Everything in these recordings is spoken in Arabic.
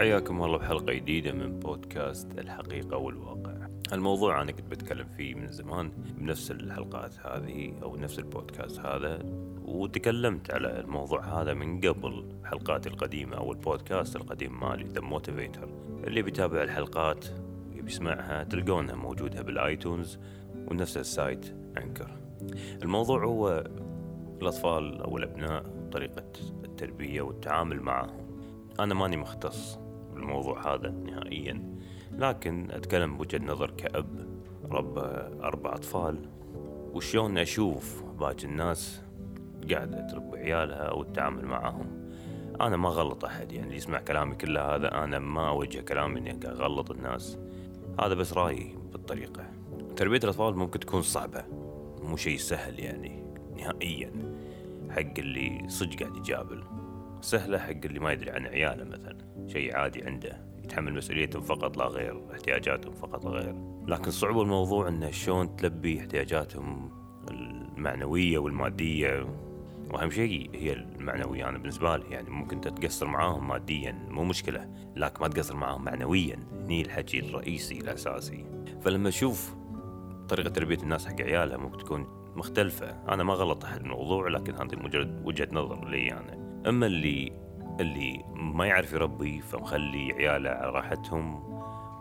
حياكم الله بحلقة جديدة من بودكاست الحقيقة والواقع. الموضوع أنا كنت بتكلم فيه من زمان بنفس الحلقات هذه أو نفس البودكاست هذا وتكلمت على الموضوع هذا من قبل حلقاتي القديمة أو البودكاست القديم مالي The Motivator اللي بيتابع الحلقات بيسمعها تلقونها موجودة بال iTunes ونفس ال site Anchor. الموضوع هو الأطفال أو الأبناء طريقة التربية والتعامل معهم. أنا ماني مختص. بالموضوع هذا نهائيا. لكن أتكلم بوجهة نظر كأب رب أربع أطفال. وشلون أشوف باقي الناس قاعدة تربي عيالها أو التعامل معهم أنا ما غلط أحد يعني اللي يسمع كلامي كله هذا أنا ما أوجه كلامي إني أغلط الناس. هذا بس رأيي بالطريقة. تربية الأطفال ممكن تكون صعبة مو شيء سهل يعني نهائيا. حق اللي صدق قاعد يجابل سهلة حق اللي ما يدري عن عياله مثلا. شيء عادي عنده. يتحمل مسؤوليتهم فقط لا غير. احتياجاتهم فقط لا غير. لكن صعوبة الموضوع إنه شلون تلبي احتياجاتهم المعنوية والمادية. وأهم شيء هي المعنوية. أنا بالنسبة لي يعني ممكن تتقصر معاهم ماديا مو مشكلة لكن ما تقصر معاهم معنويا. هني الحكي الرئيسي الأساسي. فلما أشوف طريقة تربية الناس حق عيالها ممكن تكون مختلفة. أنا ما غلط أحد الموضوع لكن هذه مجرد وجهة نظر لي أنا. أما اللي اللي ما يعرف يربي فمخلي عياله على راحتهم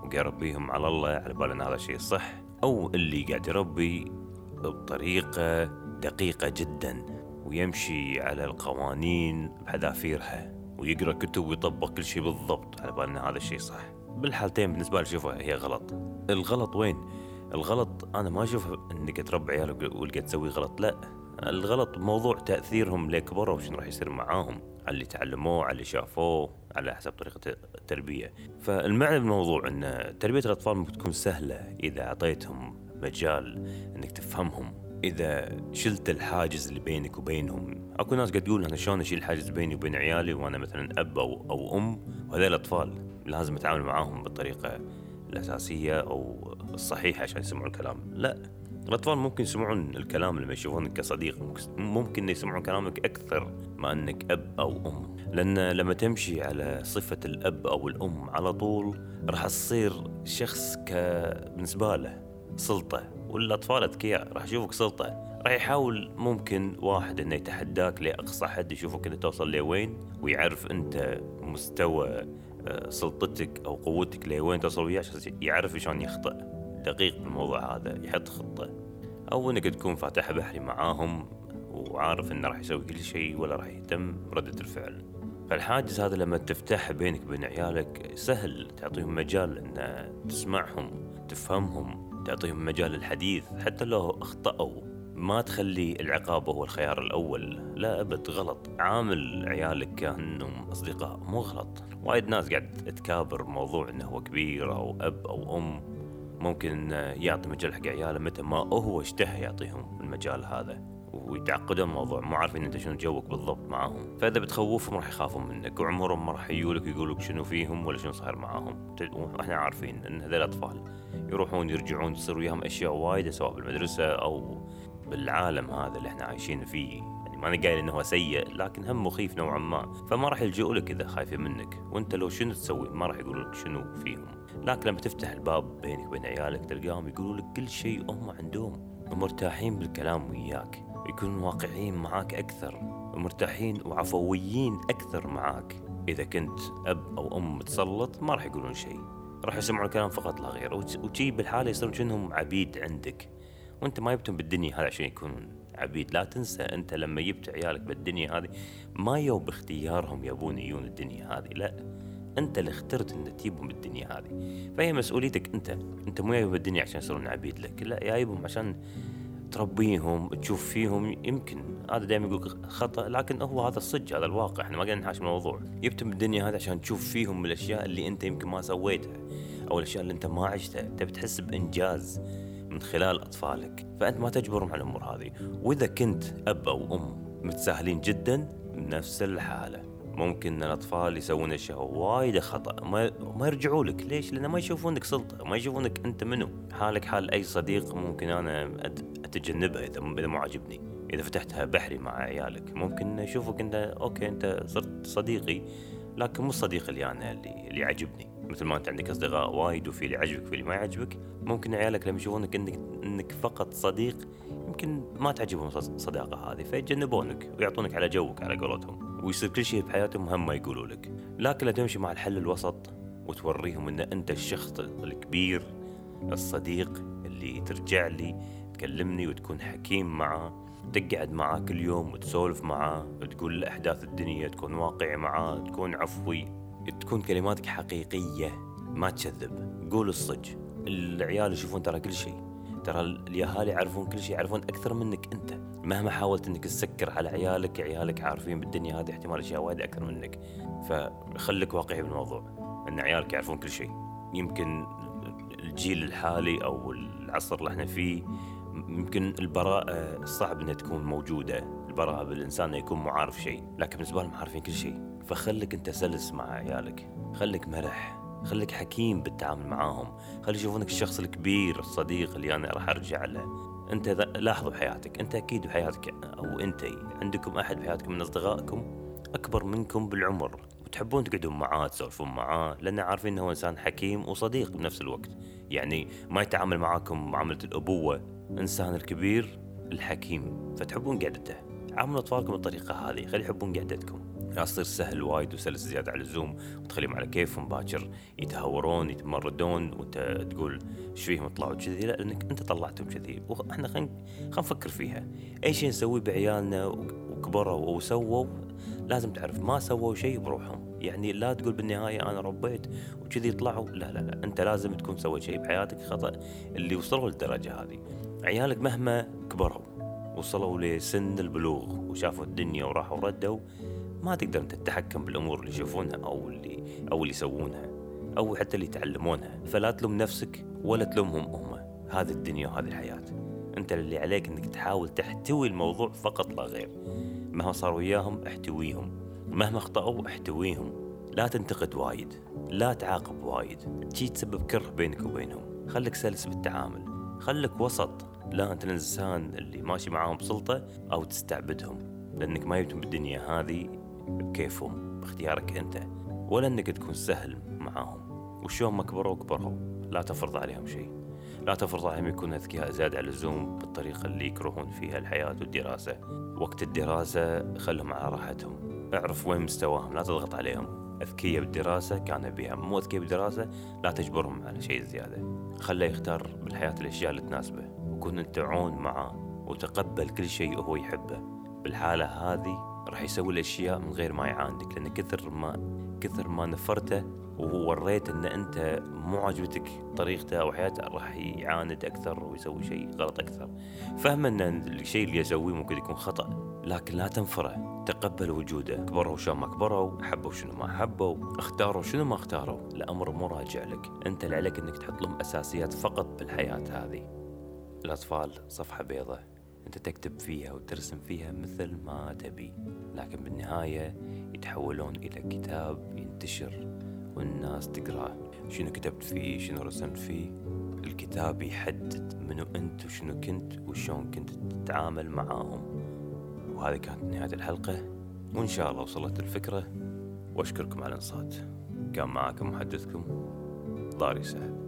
وقاعد يربيهم على الله على بال إن هذا الشيء صح. أو اللي قاعد يربي بطريقة دقيقة جدا ويمشي على القوانين بحذافيرها ويقرأ كتب ويطبق كل شيء بالضبط على بال إن هذا الشيء صح. بالحالتين بالنسبة لي اشوفها هي غلط. الغلط وين؟ الغلط أنا ما أشوف إنك تربي عيالك والقى تسوي غلط لا. الغلط موضوع تأثيرهم لكبروا وشنو راح يصير معاهم. على اللي تعلموه على اللي شافوه على حسب طريقة التربية. فالمعنى بالموضوع أن تربية الأطفال ممكن تكون سهلة إذا أعطيتهم مجال أنك تفهمهم. إذا شلت الحاجز اللي بينك وبينهم أكو ناس قد تقول أنا شلون أشيل الحاجز بيني وبين عيالي وأنا مثلا أب أو, أو أم؟ وهذول الأطفال لازم أتعامل معاهم بالطريقة الأساسية أو الصحيحة عشان يسمعوا الكلام. لا. الأطفال ممكن يسمعون الكلام لما يشوفونك كصديق ممكن يسمعون كلامك أكثر ما أنك أب أو أم. لأن لما تمشي على صفة الأب أو الأم على طول راح تصير شخص ك بالنسبة له سلطة والأطفال أذكياء راح يشوفك سلطة. راح يحاول ممكن واحد إنه يتحداك لأقصى حد يشوفك انت توصل لوين ويعرف أنت مستوى آه، سلطتك أو قوتك لوين توصل وياه يعرف شلون يخطئ دقيق بالموضوع هذا يحط خطة. أو إنك تكون فاتح بحري معاهم وعارف إنه راح يسوي كل شيء ولا راح يهتم ردة الفعل. فالحاجز هذا لما تفتح بينك وبين عيالك سهل تعطيهم مجال إن تسمعهم تفهمهم تعطيهم مجال الحديث حتى لو أخطأوا. ما تخلي العقاب هو الخيار الأول. لا أبد غلط. عامل عيالك كأنهم أصدقاء. مو غلط. وايد ناس قاعد تكابر موضوع إنه هو كبير أو أب أو أم. ممكن يعطي مجال حق عياله متى ما هو اشتهى يعطيهم المجال هذا ويتعقدون الموضوع. مو عارفين انت شنو جوك بالضبط معاهم. فإذا بتخوفهم راح يخافون منك وعمرهم ما راح يجولك يقولك شنو فيهم ولا شنو صاير معاهم. وإحنا عارفين إن هذول الأطفال يروحون يرجعون تصير وياهم أشياء وايد سواء بالمدرسة أو بالعالم هذا اللي إحنا عايشين فيه. ما أنا قايل إنه هو سيء لكن هم مخيف نوعا ما. فما راح يلجؤوا لك إذا خايفين منك. وأنت لو شنو تسوي؟ ما راح يقولوا لك شنو فيهم. لكن لما تفتح الباب بينك وبين عيالك تلقاهم يقولوا لك كل شيء هم عندهم. ومرتاحين بالكلام وياك. يكونون واقعيين معاك أكثر. ومرتاحين وعفويين أكثر معاك. إذا كنت أب أو أم متسلط ما راح يقولون شيء. راح يسمعون الكلام فقط لا غير. وشي بالحالة يصيرون شنهم عبيد عندك. وأنت ما جبتهم بالدنيا هذا عشان يكونون عبيد لا تنسى أنت لما جبت عيالك بالدنيا هذه ما يو باختيارهم يبون يجون الدنيا هذه لا أنت اللي اخترت إن تجيبهم بالدنيا هذه. فهي مسؤوليتك أنت أنت مو جايبهم بالدنيا عشان يصيرون عبيد لك لا جايبهم عشان تربيهم تشوف فيهم يمكن هذا دائما يقول خطأ لكن هو هذا الصج هذا الواقع إحنا ما قاعدين نحاش الموضوع جبتهم بالدنيا هذه عشان تشوف فيهم الأشياء اللي أنت يمكن ما سويتها أو الأشياء اللي أنت ما عشتها. تبي تحس بإنجاز. من خلال أطفالك فأنت ما تجبرهم على الأمور هذه. وإذا كنت أب أو أم متساهلين جدا نفس الحالة. ممكن الأطفال يسوون أشياء وايد خطأ ما ما يرجعوا لك. ليش؟ لأن ما يشوفونك سلطة ما يشوفونك أنت منو. حالك حال أي صديق ممكن أنا اتجنبها إذا إذا مو عاجبني. إذا فتحتها بحري مع عيالك ممكن يشوفك أنت أوكي أنت صرت صديقي لكن مو الصديق اللي أنا اللي اللي يعجبني. مثل ما انت عندك أصدقاء وايد وفي اللي يعجبك وفي اللي ما يعجبك ممكن عيالك لما يشوفونك انك انك فقط صديق يمكن ما تعجبهم الصداقه هذه فيتجنبونك ويعطونك على جوك على قولتهم ويصير كل شيء بحياتهم هم ما يقولوا لك. لكن لا تمشي مع الحل الوسط وتوريهم إن أنت الشخص الكبير الصديق اللي ترجع لي تكلمني وتكون حكيم معه تقعد معاه كل يوم وتسولف معاه تقول أحداث الدنيا تكون واقعي معاه تكون عفوي. تكون كلماتك حقيقية ما تكذب. قول الصج. العيال يشوفون ترى كل شيء. ترى الأهالي يعرفون كل شيء يعرفون أكثر منك أنت. مهما حاولت إنك تسكر على عيالك عيالك عارفين بالدنيا هذه احتمال أشياء وايد أكثر منك. فخليك واقعي بالموضوع إن عيالك يعرفون كل شيء. يمكن الجيل الحالي أو العصر اللي إحنا فيه يمكن البراءة صعب إنها تكون موجودة. البراءة بالإنسان يكون مو عارف شيء. لكن بالنسبة لهم عارفين كل شيء. فخلك انت سلس مع عيالك. خليك مرح. خليك حكيم بالتعامل معاهم. خلي يشوفونك الشخص الكبير الصديق اللي أنا راح أرجع له. أنت لاحظوا بحياتك أنت أكيد بحياتك أو أنت. عندكم أحد بحياتكم من أصدقائكم؟ أكبر منكم بالعمر. وتحبون تقعدون معاه تسولفون معاه لأن عارفين إنه هو إنسان حكيم وصديق بنفس الوقت. يعني ما يتعامل معاكم معاملة الأبوة. إنسان الكبير الحكيم. فتحبون قعدته. عاملوا أطفالكم بالطريقة هذه. خلي يحبون قعدتكم. لا تصير سهل وايد وسلس زيادة على اللزوم. وتخليهم على كيفهم باكر يتهورون يتمردون وانت تقول إيش فيهم طلعوا كذي؟ لا لأنك أنت طلعتهم كذي. وإحنا خلينا خلينا نفكر فيها. أي شيء نسويه بعيالنا وكبروا وسووا لازم تعرف ما سووا شيء بروحهم. يعني لا تقول بالنهاية أنا ربيت وكذي يطلعوا. لا لا لا أنت لازم تكون سويت شيء بحياتك خطأ اللي وصلوا للدرجة هذه. عيالك مهما كبروا وصلوا لسن البلوغ وشافوا الدنيا وراحوا وردوا ما تقدر انت تتحكم بالأمور اللي يشوفونها أو اللي أو اللي يسوونها أو حتى اللي يتعلمونها. فلا تلوم نفسك ولا تلومهم هم. هذه الدنيا وهذه الحياة. أنت اللي عليك إنك تحاول تحتوي الموضوع فقط لا غير. مهما صار وياهم احتويهم. مهما أخطأوا احتويهم. لا تنتقد وايد. لا تعاقب وايد. تجي تسبب كره بينك وبينهم. خليك سلس بالتعامل. خليك وسط. لا أنت الإنسان اللي ماشي معاهم بسلطة أو تستعبدهم. لأنك ما جبتهم بالدنيا هذه بكيفهم باختيارك أنت. ولا إنك تكون سهل معاهم. وشون ما كبروا كبروا. لا تفرض عليهم شيء. لا تفرض عليهم يكونوا أذكياء زيادة على اللزوم بالطريقة اللي يكرهون فيها الحياة والدراسة. وقت الدراسة خلهم على راحتهم. اعرف وين مستواهم لا تضغط عليهم. أذكية بالدراسة كان بها. مو أذكية بالدراسة لا تجبرهم على شيء زيادة. خله يختار بالحياة الأشياء اللي تناسبه. وكن أنت عون معاه. وتقبل كل شيء هو يحبه. بالحالة هذه راح يسوي الأشياء من غير ما يعاندك لأن كثر ما كثر ما نفرته ووريت إن أنت مو عاجبتك طريقته أو حياته راح يعاند أكثر ويسوي شيء غلط أكثر. فهم إن الشيء اللي يسويه ممكن يكون خطأ لكن لا تنفره. تقبل وجوده. كبروا شلون ما كبروا حبوا شنو ما حبوا اختاروا شنو ما اختاروا. الأمر مو راجع لك. أنت اللي عليك إنك تحط لهم أساسيات فقط بالحياة هذه. الأطفال صفحة بيضة. أنت تكتب فيها وترسم فيها مثل ما تبي لكن بالنهاية يتحولون إلى كتاب ينتشر والناس تقرأه. شنو كتبت فيه؟ شنو رسمت فيه؟ الكتاب يحدد منو أنت وشنو كنت وشون كنت تتعامل معاهم. وهذه كانت نهاية الحلقة وإن شاء الله وصلت الفكرة. وأشكركم على الإنصات. كان معاكم محدثكم ضاري سعد.